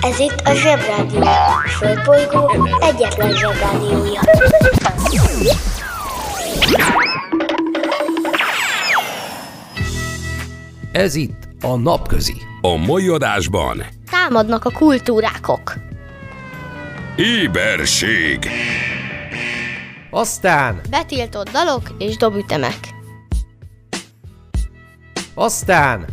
Ez itt a Zsebrádió. A Földbolygó egyetlen Zsebrádiója. Ez itt a napközi. A mai adásban Támadnak a kultúrákok. éberség, Aztán, Betiltott dalok és dobütemek. aztán,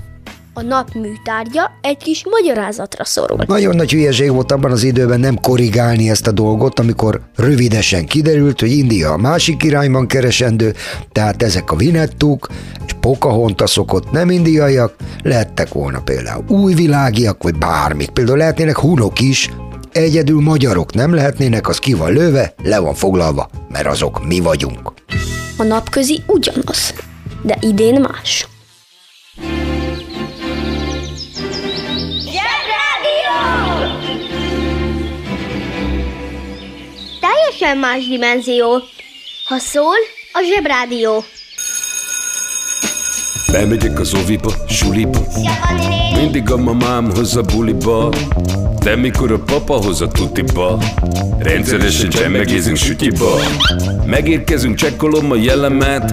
A nap műtárgya egy kis magyarázatra szorul. Nagyon nagy hülyeség volt abban az időben nem korrigálni ezt a dolgot, amikor rövidesen kiderült, hogy India a másik irányban keresendő, tehát ezek a Vinettuk és Pocahontasok ott nem indiaiak, lehettek volna például újvilágiak, vagy bármik. Például lehetnének hunok is, egyedül magyarok nem lehetnének, az ki van lőve, le van foglalva, mert azok mi vagyunk. A napközi ugyanaz, de idén más. Teljesen más dimenzió. Ha szól, a zsebrádió. Bemegyek az oviba, suliba, mindig a mamám hoz a buliba, de mikor a papa hoz a tutiba, rendszeresen csemmegézünk sütiba, megérkezünk, csekkolom a jellemet,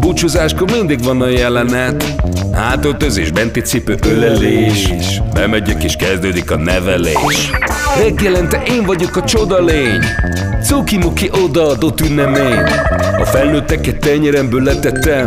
búcsúzáskor mindig van a jelenet, Hátöltözés, benti cipő, ölelés. Bemegyek és kezdődik a nevelés. Reggelente én vagyok a csoda lény. Cuki-muki odaadott ünnemény. A felnőtteket tenyeremből letettem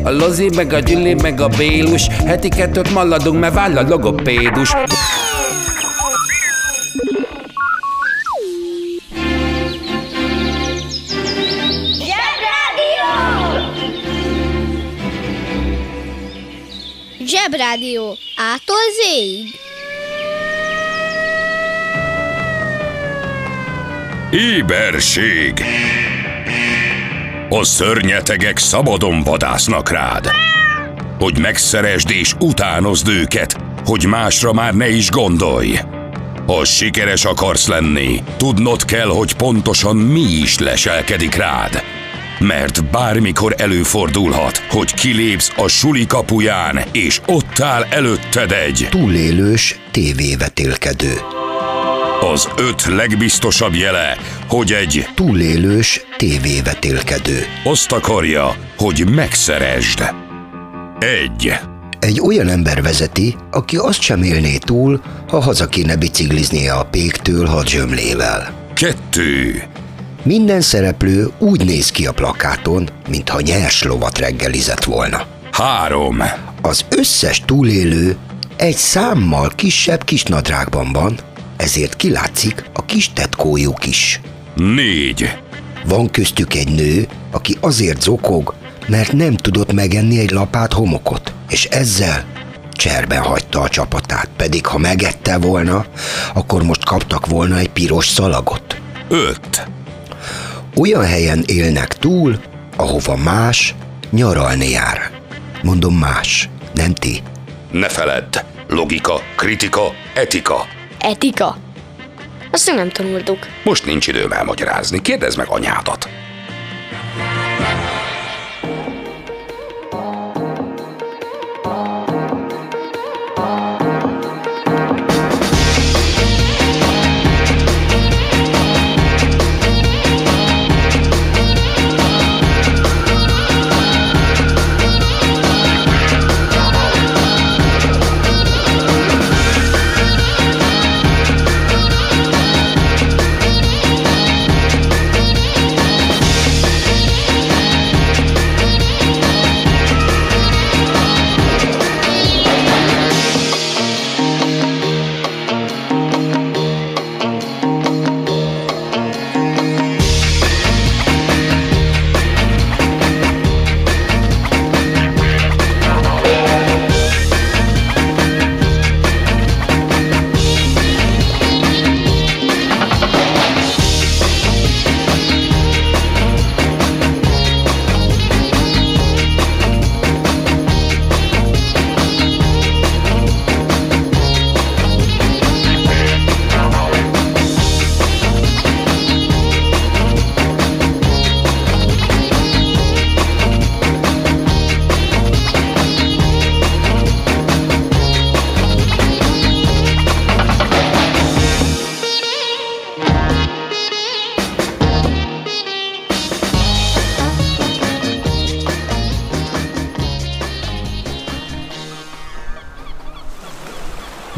a Lozi, meg a Gyüli, meg a Bélus Heti kettőt maladunk, mert váll a logopédus Zsebrádió. Ától zéig. Éberség A szörnyetegek szabadon vadásznak rád. Hogy megszeresd és utánozd őket Hogy másra már ne is gondolj. Ha sikeres akarsz lenni Tudnod kell, hogy pontosan mi is leselkedik rád. Mert bármikor előfordulhat, hogy kilépsz a suli kapuján, és ott áll előtted egy Túlélős tévévetélkedő. az öt legbiztosabb jele, hogy egy Túlélős tévévetélkedő. azt akarja, hogy megszeresd. Egy. Egy olyan ember vezeti, aki azt sem élné túl, ha haza kéne bicikliznie a péktől hadzsömlével. Kettő. Minden szereplő úgy néz ki a plakáton, mintha nyers lovat reggelizett volna. Három. Az összes túlélő egy számmal kisebb kisnadrágban van, ezért kilátszik a kis tetkójuk is. Négy. Van köztük egy nő, aki azért zokog, mert nem tudott megenni egy lapát homokot, és ezzel cserben hagyta a csapatát, pedig ha megette volna, akkor most kaptak volna egy piros szalagot. Öt. Olyan helyen élnek túl, ahova más nyaralni jár. Mondom más, nem ti. Ne feledd. Logika, kritika, etika. Etika. Azt nem tanultuk. Most nincs időm elmagyarázni. Kérdezd meg anyádat.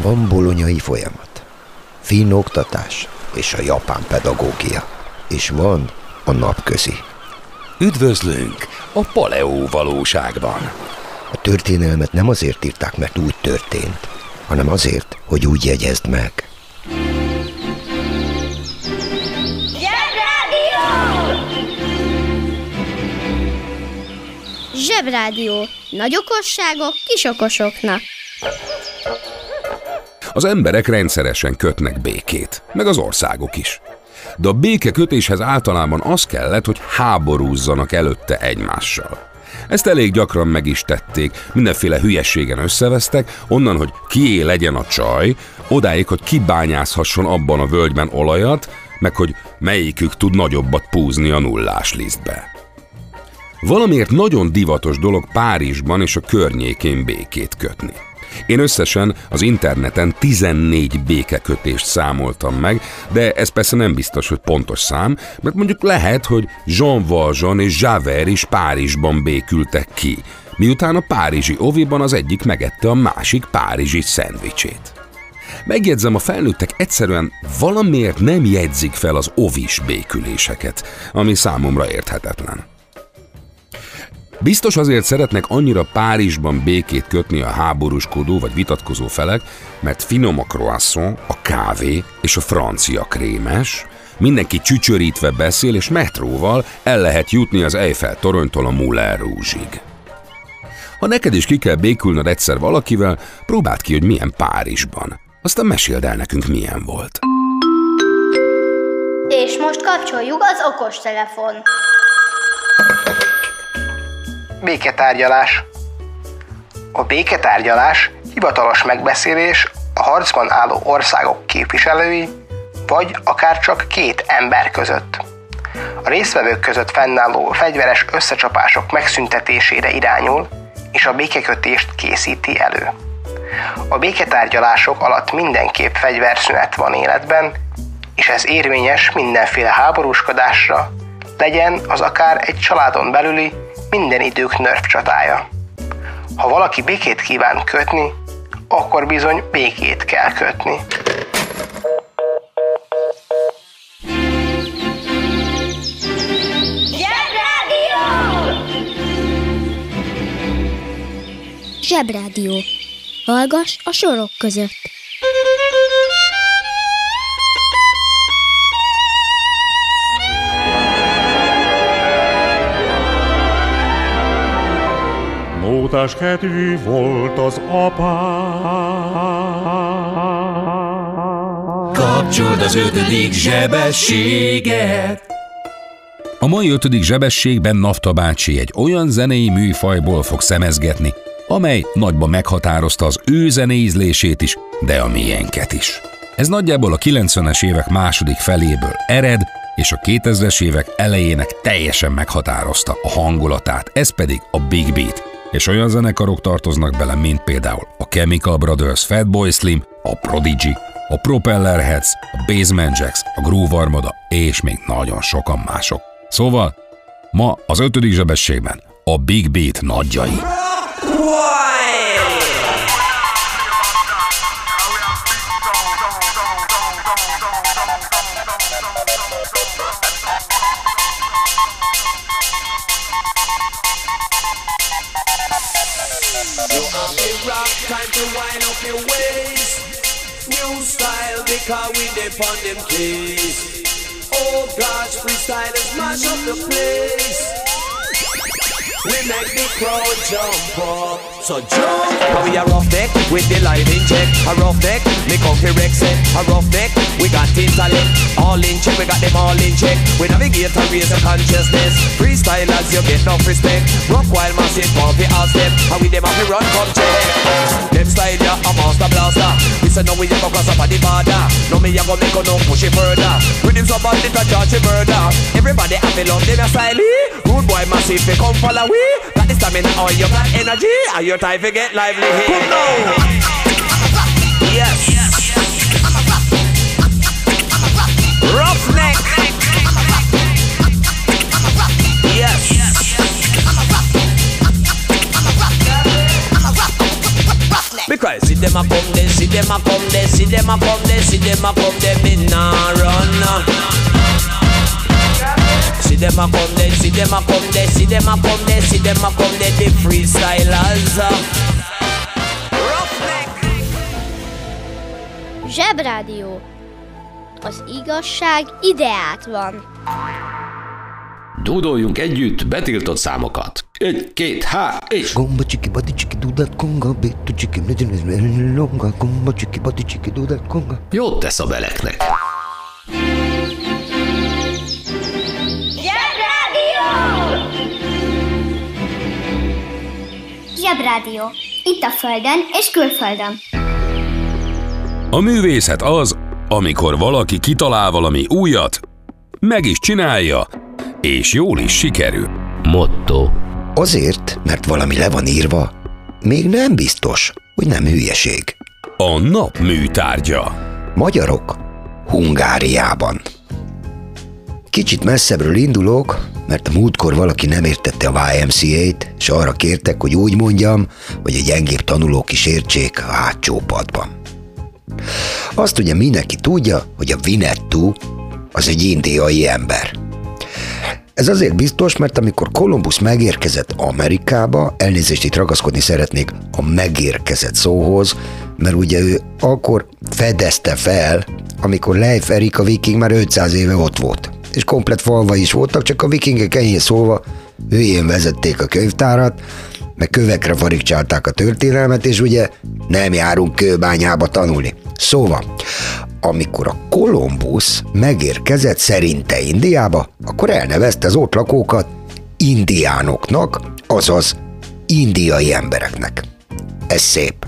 Van bolonyai folyamat, finn oktatás és a japán pedagógia, és van a napközi. Üdvözlünk a Paleó valóságban. A történelmet nem azért írták, mert úgy történt, hanem azért, hogy úgy jegyezd meg. Zsebrádió. Nagy okosságok kis okosoknak. Az emberek rendszeresen kötnek békét, meg az országok is. De a békekötéshez általában az kellett, hogy háborúzzanak előtte egymással. Ezt elég gyakran meg is tették, mindenféle hülyességen összevesztek, onnan, hogy kié legyen a csaj, odáig, hogy kibányázhasson abban a völgyben olajat, meg hogy melyikük tud nagyobbat púzni a nullás lisztbe. Valamiért nagyon divatos dolog Párizsban és a környékén békét kötni. Én összesen az interneten 14 békekötést számoltam meg, de ez persze nem biztos, hogy pontos szám, mert mondjuk lehet, hogy Jean Valjean és Javert is Párizsban békültek ki, miután a párizsi oviban az egyik megette a másik párizsi szendvicsét. Megjegyzem, a felnőttek egyszerűen valamiért nem jegyzik fel az ovis béküléseket, ami számomra érthetetlen. Biztos azért szeretnek annyira Párizsban békét kötni a háborúskodó vagy vitatkozó felek, mert finom a croissant, a kávé és a francia krémes, mindenki csücsörítve beszél, és metróval el lehet jutni az Eiffel toronytól a Moulin Rouge-ig. Ha neked is ki kell békülnöd egyszer valakivel, próbáld ki, hogy milyen Párizsban. Aztán meséld el nekünk, milyen volt. És most kapcsoljuk az okos telefon. Béketárgyalás A béketárgyalás hivatalos megbeszélés a harcban álló országok képviselői, vagy akár csak két ember között. A résztvevők között fennálló fegyveres összecsapások megszüntetésére irányul, és a békekötést készíti elő. A béketárgyalások alatt mindenképp fegyverszünet van életben, és ez érvényes mindenféle háborúskodásra, legyen az akár egy családon belüli, minden idők nörf csatája. Ha valaki békét kíván kötni, akkor bizony békét kell kötni. Zsebrádió. Hallgass a sorok között. Mótás kedvű volt az apám. Kapcsold az ötödik zsebességet! A mai ötödik zsebességben Nafta bácsi egy olyan zenei műfajból fog szemezgetni, amely nagyban meghatározta az ő zenéízlését is, de a miénket is. Ez nagyjából a 90-es évek második feléből ered, és a 2000-es évek elejének teljesen meghatározta a hangulatát, ez pedig a Big Beat. És olyan zenekarok tartoznak bele, mint például a Chemical Brothers, Fatboy Slim, a Prodigy, a Propeller Heads, a Basement Jacks, a Groove Armada, és még nagyon sokan mások. Szóval ma az ötödik zsebességben a Big Beat nagyjai. rock, because we on them keys. Oh gosh, freestylers mash up the place. We make the crowd jump up. So jump. How we a rough neck with the line in check. A rough neck, me come here Rex it. A rough neck, we got intellect. All in check, we got them all in check. We navigate and raise the consciousness. Freestylers, you get no respect. Rock while massive, pump it all step. How we them have to run, come check. Them style, yeah, a master blaster. We say no, we a go cross up on the border. No, me a go make a no push it further. With him somebody to judge a murder. Everybody have to love them a style. Rude boy massive, they come follow we. Got the stamina or you got energy. Are your time to get lively here? Come now. Yes. Roughneck. Yes. Because see them a come there, see them a come there, see them a come there, see them a come there, me nah run. See them a come there, see them a come there, see them a come there, see them a come there, the freestylers. Zsebrádió. Az igazság ideát van. Dúdoljunk együtt betiltott számokat. Egy, két, há, és... Gomba csiki, badi csiki, dudat konga, bitu csiki, longa, gomba csiki, badi csiki, dudat konga. Jót tesz a beleknek. Zsebrádió. Itt a Földön és külföldön. A művészet az, amikor valaki kitalál valami újat, meg is csinálja, és jól is sikerül. Motto. Azért, mert valami le van írva, még nem biztos, hogy nem hülyeség. A nap műtárgya. Magyarok Hungáriában. Kicsit messzebbről indulok, mert a múltkor valaki nem értette a YMCA-t, és arra kértek, hogy úgy mondjam, hogy a gyengébb tanulók is értsék a hátsó padban. Azt ugye mindenki tudja, hogy a Vinettu az egy indiai ember. Ez azért biztos, mert amikor Kolumbusz megérkezett Amerikába, elnézést itt ragaszkodni szeretnék a megérkezett szóhoz, mert ugye ő akkor fedezte fel, amikor Leif Erika viking már 500 éve ott volt. És komplet falva is voltak, csak a vikingek enyhén szólva hülyén vezették a könyvtárat, meg kövekre farigcsálták a történelmet, és ugye nem járunk kőbányába tanulni. Szóval, amikor a Kolumbusz megérkezett szerinte Indiába, akkor elnevezte az ott lakókat indiánoknak, azaz indiai embereknek. Ez szép.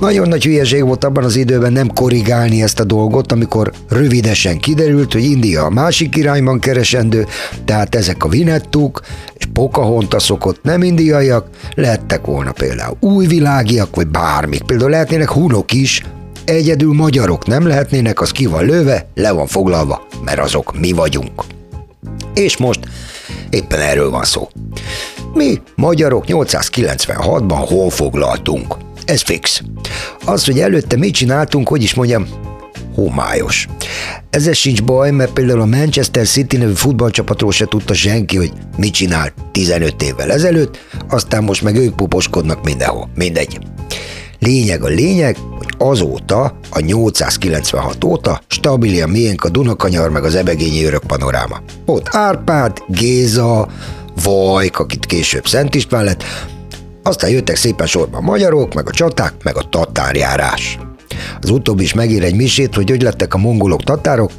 Nagyon nagy hülyeség volt abban az időben nem korrigálni ezt a dolgot, amikor rövidesen kiderült, hogy India a másik irányban keresendő, tehát ezek a Vinettuk és Pocahontasok ott nem indiaiak, lehettek volna például újvilágiak, vagy bármik. Például lehetnének hunok is, egyedül magyarok nem lehetnének, az ki van lőve, le van foglalva, mert azok mi vagyunk. És most éppen erről van szó. Mi, magyarok 896-ban hol foglaltunk? Ez fix. Az, hogy előtte mit csináltunk, hogy is mondjam, homályos. Ezzel sincs baj, mert például a Manchester City nevű futballcsapatról se tudta senki, hogy mit csinál 15 évvel ezelőtt, aztán most meg ők puposkodnak mindenhol. Mindegy. Lényeg a lényeg, hogy azóta, a 896 óta stabil a miénk a Dunakanyar meg az ebegényi örök panoráma. Ott Árpád, Géza, Vajk, akit később Szent István lett, aztán jöttek szépen sorban magyarok, meg a csaták, meg a tatárjárás. Az utóbbi is megír egy misét, hogy hogy lettek a mongolok tatárok,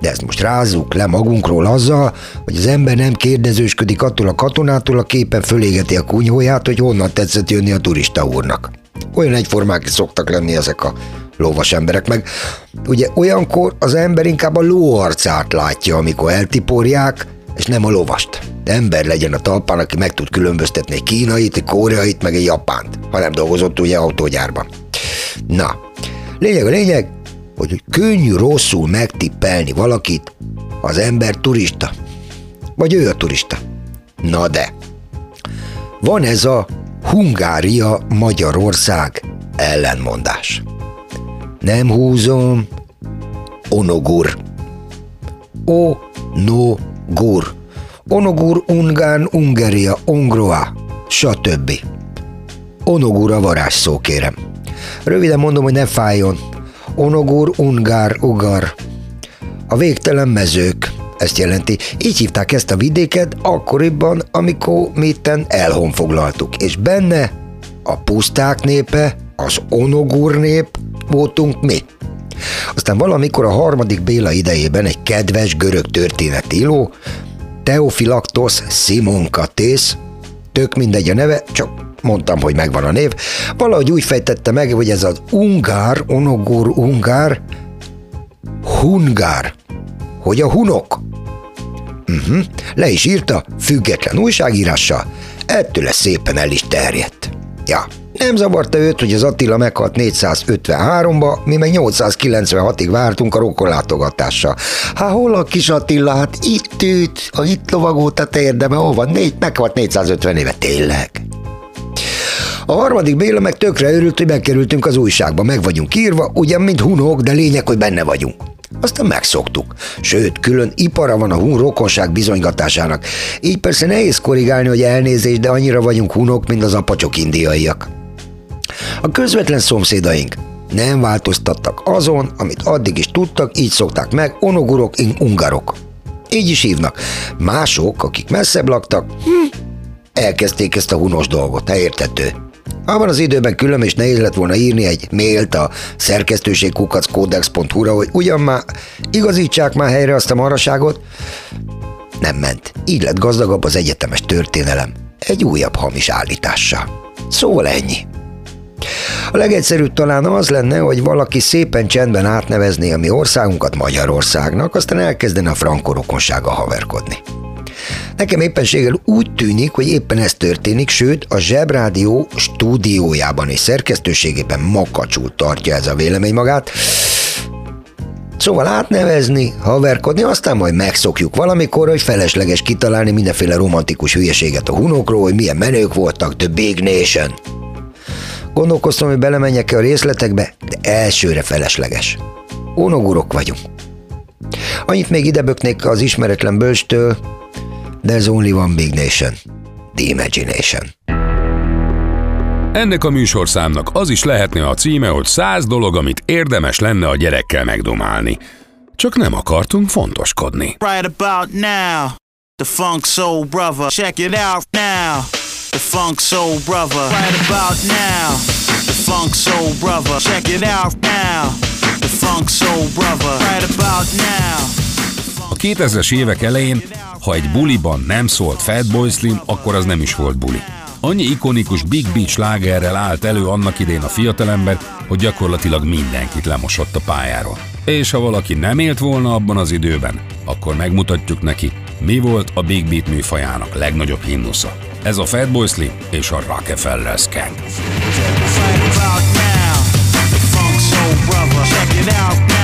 de ezt most rázzuk le magunkról azzal, hogy az ember nem kérdezősködik attól a katonától, a képen fölégeti a kunyhóját, hogy honnan tetszett jönni a turista úrnak. Olyan egyformák szoktak lenni ezek a lovas emberek, meg ugye olyankor az ember inkább a ló látja, amikor eltiporják, és nem a lovast. Ember legyen a talpán, aki meg tud különböztetni egy kínait, egy koreait, meg egy japánt, ha nem dolgozott ugye autógyárban. Na, lényeg a lényeg, hogy könnyű rosszul megtippelni valakit, az ember turista. Vagy ő a turista. Na de, van ez a Hungária Magyarország ellenmondás. Nem húzom, onogur. O, no, gur. Onogur, Ungán, Ungeria, Ongroa, stb. Onogur a varázsszó, kérem. Röviden mondom, hogy ne fájjon. Onogur, Ungár, Ugar. A végtelen mezők, ezt jelenti. Így hívták ezt a vidéket akkoriban, amikor mitten elhonfoglaltuk, és benne a puszták népe, az onogur nép voltunk mi. Aztán valamikor a harmadik Béla idejében egy kedves görög történetíró, Teofilaktos Simonkatész, tök mindegy a neve, csak mondtam, hogy megvan a név, valahogy úgy fejtette meg, hogy ez az ungár, onogur ungár, hungár, hogy a hunok. Uh-huh. Le is írta, független újságírással, ettől lesz szépen el is terjedt. Ja, nem zavarta őt, hogy az Attila meghalt 453-ba, mi meg 896-ig vártunk a rokonlátogatással. Há, hol a kis Attila? Hát itt ült, a itt lovagolt a térdeme, hol van? Négy, meghalt 450 éve, tényleg. A harmadik Béla meg tökre örült, hogy bekerültünk az újságba, meg vagyunk írva, ugyan mint hunok, de lényeg, hogy benne vagyunk. Aztán megszoktuk. Sőt, külön ipara van a hun rokonság bizonygatásának. Így persze nehéz korrigálni, hogy elnézést, de annyira vagyunk hunok, mint az apacsok indiaiak. A közvetlen szomszédaink nem változtattak azon, amit addig is tudtak, így szokták meg, onogurok, ungarok. Így is hívnak. Mások, akik messzebb laktak, hm, elkezdték ezt a hunos dolgot, te értető. Abban az időben külön és nehéz lett volna írni egy mailt a szerkesztőség kukackodex.hu-ra, hogy ugyan már igazítsák már helyre azt a maraságot. Nem ment. Így lett gazdagabb az egyetemes történelem. Egy újabb hamis állítással. Szóval ennyi. A legegyszerűbb talán az lenne, hogy valaki szépen csendben átnevezné a mi országunkat Magyarországnak, aztán elkezdene a frankorokonsága haverkodni. Nekem éppenséggel úgy tűnik, hogy éppen ez történik, sőt a Zsebrádió stúdiójában és szerkesztőségében makacsul tartja ez a vélemény magát, Szóval átnevezni, haverkodni, aztán majd megszokjuk valamikor, hogy felesleges kitalálni mindenféle romantikus hülyeséget a hunokról, hogy milyen menők voltak, The Big Nation. Gondolkoztam, hogy belemenjek-e a részletekbe, de elsőre felesleges. Onogurok vagyunk. Annyit még ideböknék az ismeretlen bölcstől, There's only one big nation. The imagination. Ennek a műsorszámnak az is lehetne a címe, hogy száz dolog, amit érdemes lenne a gyerekkel megdomálni. Csak nem akartunk fontoskodni. Right about now, the funk soul brother, check it out now. The funk soul brother, right about now. The funk soul brother, check it out now. The funk soul brother, right about now. A 2000-es évek elején ha egy buliban nem szólt Fatboy Slim, akkor az nem is volt buli. Annyi ikonikus Big Beach lágerrel állt elő annak idén a fiatalember, hogy gyakorlatilag mindenkit lemosott a pályáról. És ha valaki nem élt volna abban az időben, akkor megmutatjuk neki, mi volt a Big Beat műfajának legnagyobb himnusza. Ez a Fatboy Slim és a Rockefeller Skank. Check it out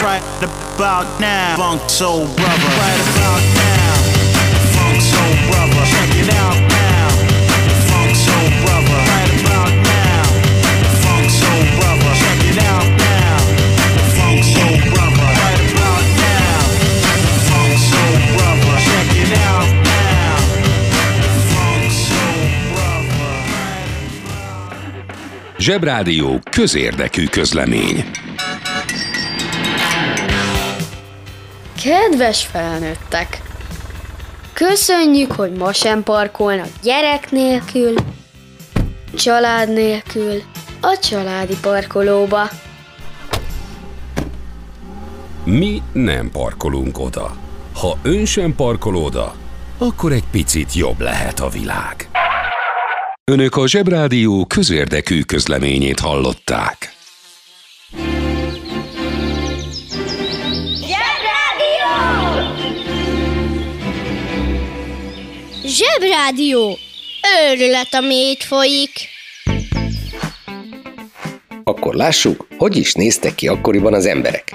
Right about now, funk soul brother. Right about now, Zsebrádió közérdekű közlemény. Kedves felnőttek! Köszönjük, hogy ma sem parkolnak gyerek nélkül, család nélkül, a családi parkolóba. Mi nem parkolunk oda. Ha ön sem parkol oda, akkor egy picit jobb lehet a világ. Önök a Zsebrádió közérdekű közleményét hallották. Zsebrádió! Őrület, ami itt folyik! Akkor lássuk, hogy is néztek ki akkoriban az emberek.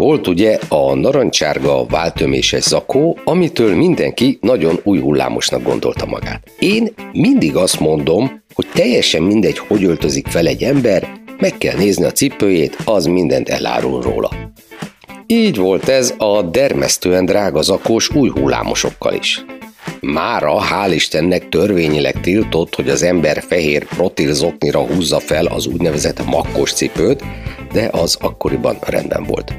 Volt ugye a narancsárga váltöméses zakó, amitől mindenki nagyon új hullámosnak gondolta magát. Én mindig azt mondom, hogy teljesen mindegy, hogy öltözik fel egy ember, meg kell nézni a cipőjét, az mindent elárul róla. Így volt ez a dermesztően drága zakós új hullámosokkal is. Mára, hál' Istennek törvényileg tiltott, hogy az ember fehér protilzoknira húzza fel az úgynevezett makkos cipőt, de az akkoriban rendben volt.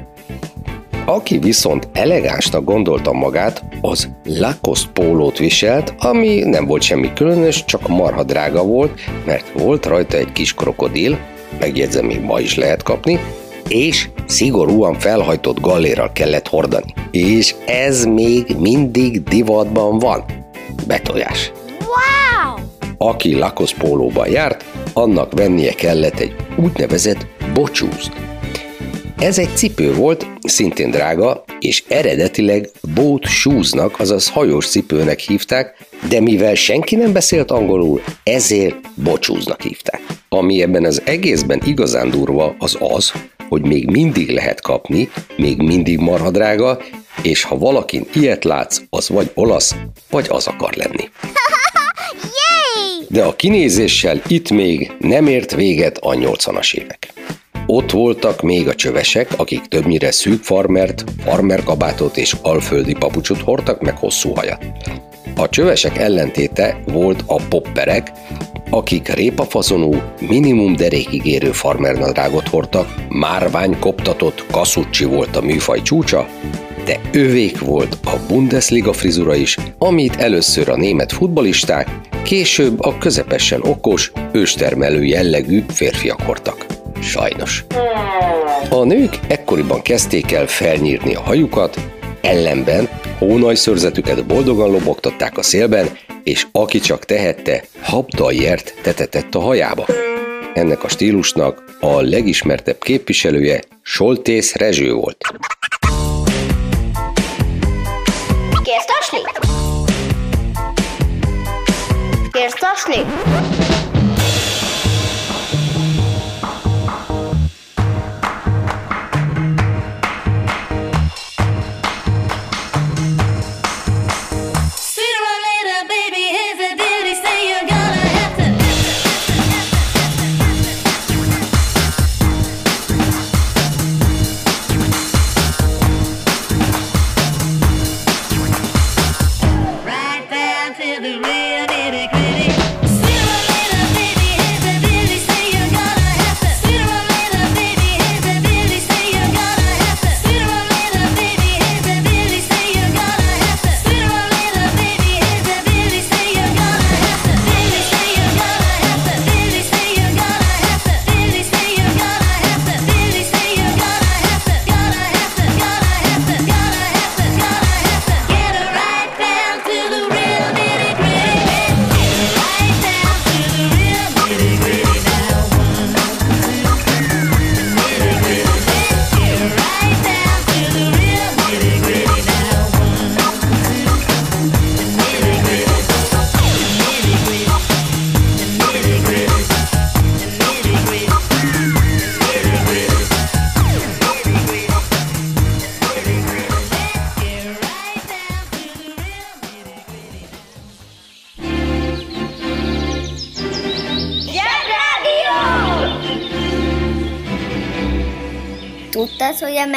Aki viszont elegánsnak gondolta magát, az Lacoste pólót viselt, ami nem volt semmi különös, csak marha drága volt, mert volt rajta egy kis krokodil, megjegyzem, még ma is lehet kapni, és szigorúan felhajtott gallérral kellett hordani. És ez még mindig divatban van. Betojás. Wow! Aki Lacoste pólóban járt, annak vennie kellett egy úgynevezett bocsúzt. Ez egy cipő volt, szintén drága, és eredetileg boat shoesnak, azaz hajós cipőnek hívták, de mivel senki nem beszélt angolul, ezért bocsúznak hívták. Ami ebben az egészben igazán durva, az az, hogy még mindig lehet kapni, még mindig marha drága, és ha valakin ilyet látsz, az vagy olasz, vagy az akar lenni. De a kinézéssel itt még nem ért véget a 80-as évek. Ott voltak még a csövesek, akik többnyire szűk farmert, farmerkabátot és alföldi papucsot hordtak, meg hosszú hajat. A csövesek ellentéte volt a popperek, akik répafazonú, minimum derékig érő farmernadrágot hordtak, márvány koptatott kaszucsi volt a műfaj csúcsa, de övék volt a Bundesliga frizura is, amit először a német futbalisták, később a közepesen okos, őstermelő jellegű férfiak hordtak. Sajnos. A nők ekkoriban kezdték el felnyírni a hajukat, ellenben hónajszörzetüket boldogan lobogtatták a szélben, és aki csak tehette, habdajért tetetett a hajába. Ennek a stílusnak a legismertebb képviselője Soltész Rezső volt. Kérsz tasni? Kérsz tasni?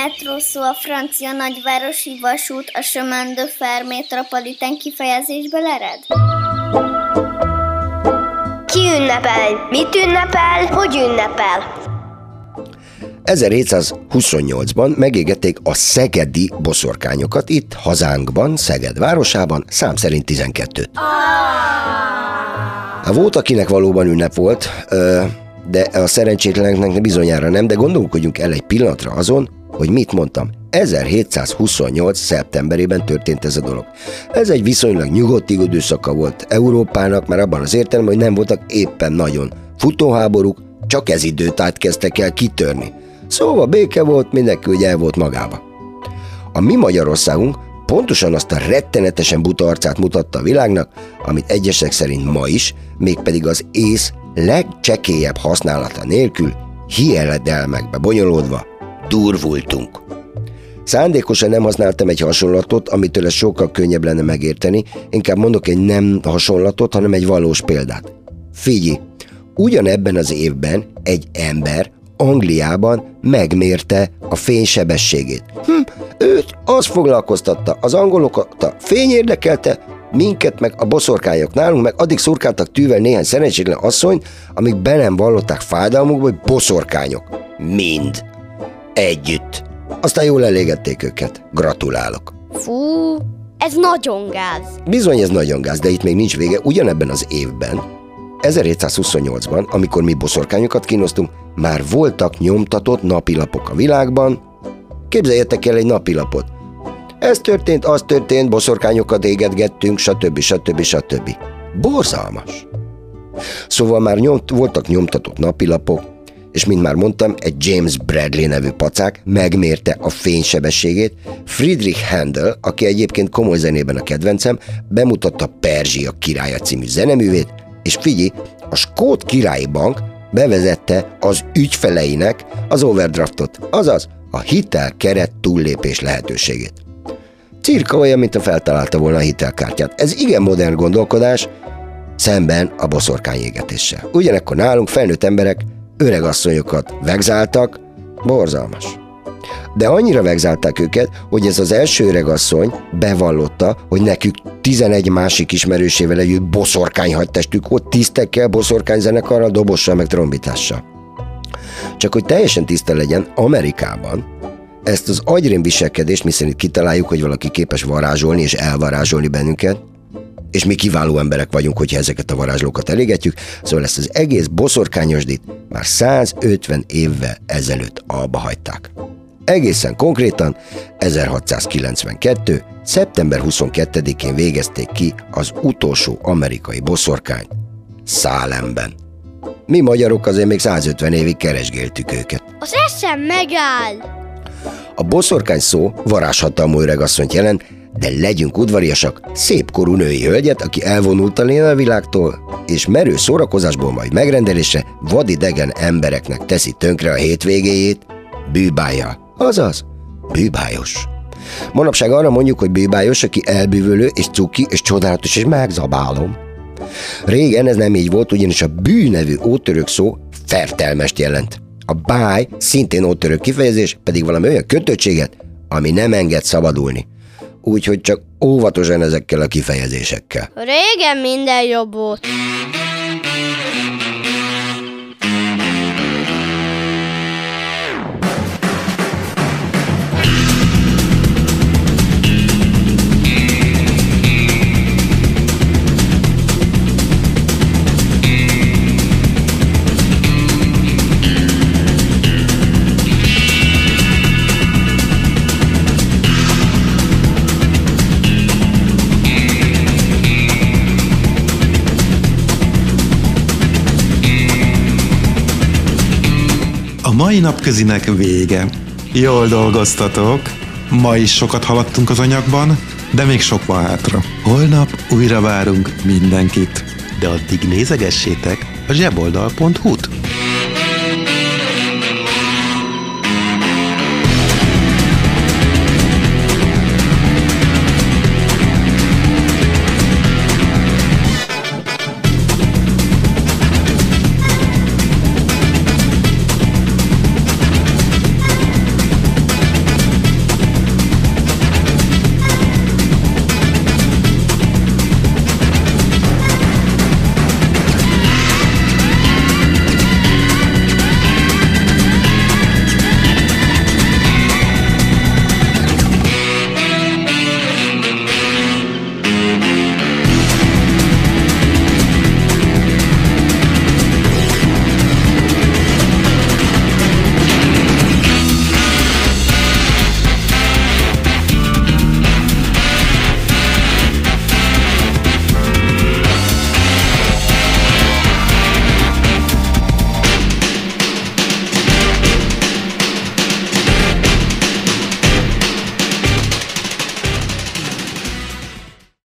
Metró a francia nagyvárosi vasút a chemin de fer métropolitán kifejezésből ered? Ki ünnepel? Mit ünnepel? Hogy ünnepel? 1728-ban megégették a szegedi boszorkányokat itt, hazánkban, Szeged városában, szám szerint 12-t. Hát volt, akinek valóban ünnep volt, de a szerencsétleneknek bizonyára nem, de gondolkodjunk el egy pillanatra azon, hogy mit mondtam. 1728. szeptemberében történt ez a dolog. Ez egy viszonylag nyugodt időszaka volt Európának, már abban az értelemben, hogy nem voltak éppen nagyon futóháborúk, csak ez időt kezdtek el kitörni. Szóval béke volt, mindenki ugye el volt magába. A mi Magyarországunk pontosan azt a rettenetesen buta arcát mutatta a világnak, amit egyesek szerint ma is, mégpedig az ész legcsekélyebb használata nélkül, hieledelmekbe bonyolódva, durvultunk. Szándékosan nem használtam egy hasonlatot, amitől ez sokkal könnyebb lenne megérteni, inkább mondok egy nem hasonlatot, hanem egy valós példát. Figyelj, ugyanebben az évben egy ember Angliában megmérte a fénysebességét. Hm, őt az foglalkoztatta, az angolokat a fény érdekelte, minket meg a boszorkányok nálunk, meg addig szurkáltak tűvel néhány szerencsétlen asszony, amíg be nem vallották fájdalmukba, hogy boszorkányok. Mind. Együtt. Aztán jól elégették őket. Gratulálok. Fú, ez nagyon gáz. Bizony ez nagyon gáz, de itt még nincs vége. Ugyanebben az évben, 1728-ban, amikor mi boszorkányokat kínoztunk, már voltak nyomtatott napilapok a világban. Képzeljetek el egy napilapot. Ez történt, az történt, boszorkányokat égetgettünk, stb. stb. stb. Borzalmas. Szóval már nyomt, voltak nyomtatott napilapok, és mint már mondtam, egy James Bradley nevű pacák megmérte a fénysebességét. Friedrich Handel, aki egyébként komoly zenében a kedvencem, bemutatta Perzsia királya című zeneművét, és figyelj, a Skót Királyi Bank bevezette az ügyfeleinek az overdraftot, azaz a hitel keret túllépés lehetőségét. Cirka olyan, mint a feltalálta volna a hitelkártyát. Ez igen modern gondolkodás, szemben a boszorkányégetéssel. Ugyanekkor nálunk felnőtt emberek öregasszonyokat vegzáltak, borzalmas. De annyira vegzálták őket, hogy ez az első öregasszony bevallotta, hogy nekük 11 másik ismerősével együtt boszorkány testük volt, tisztekkel, boszorkány zenekarral, dobossal, meg trombitással. Csak hogy teljesen tiszta legyen, Amerikában ezt az agyrém viselkedést, miszerint kitaláljuk, hogy valaki képes varázsolni és elvarázsolni bennünket, és mi kiváló emberek vagyunk, hogyha ezeket a varázslókat elégetjük, szóval ezt az egész boszorkányosdit már 150 évvel ezelőtt alba hagyták. Egészen konkrétan 1692. szeptember 22-én végezték ki az utolsó amerikai boszorkányt Szálemben. Mi magyarok azért még 150 évig keresgéltük őket. Az eszem megáll. A boszorkány szó varázshatalmú öregasszonyt jelent, de legyünk udvariasak, szép korú női hölgyet, aki elvonult a világtól, és merő szórakozásból majd megrendelésre vadidegen embereknek teszi tönkre a hétvégéjét, bűbája, azaz, bűbájos. Manapság arra mondjuk, hogy bűbájos, aki elbűvölő és cuki és csodálatos és megzabálom. Régen ez nem így volt, ugyanis a bű nevű ótörök szó fertelmest jelent. A báj szintén ótörök kifejezés, pedig valami olyan kötöttséget, ami nem enged szabadulni úgyhogy csak óvatosan ezekkel a kifejezésekkel. Régen minden jobb volt. Napközinek vége. Jól dolgoztatok, ma is sokat haladtunk az anyagban, de még sok van hátra. Holnap újra várunk mindenkit, de addig nézegessétek a zseboldal.hu-t.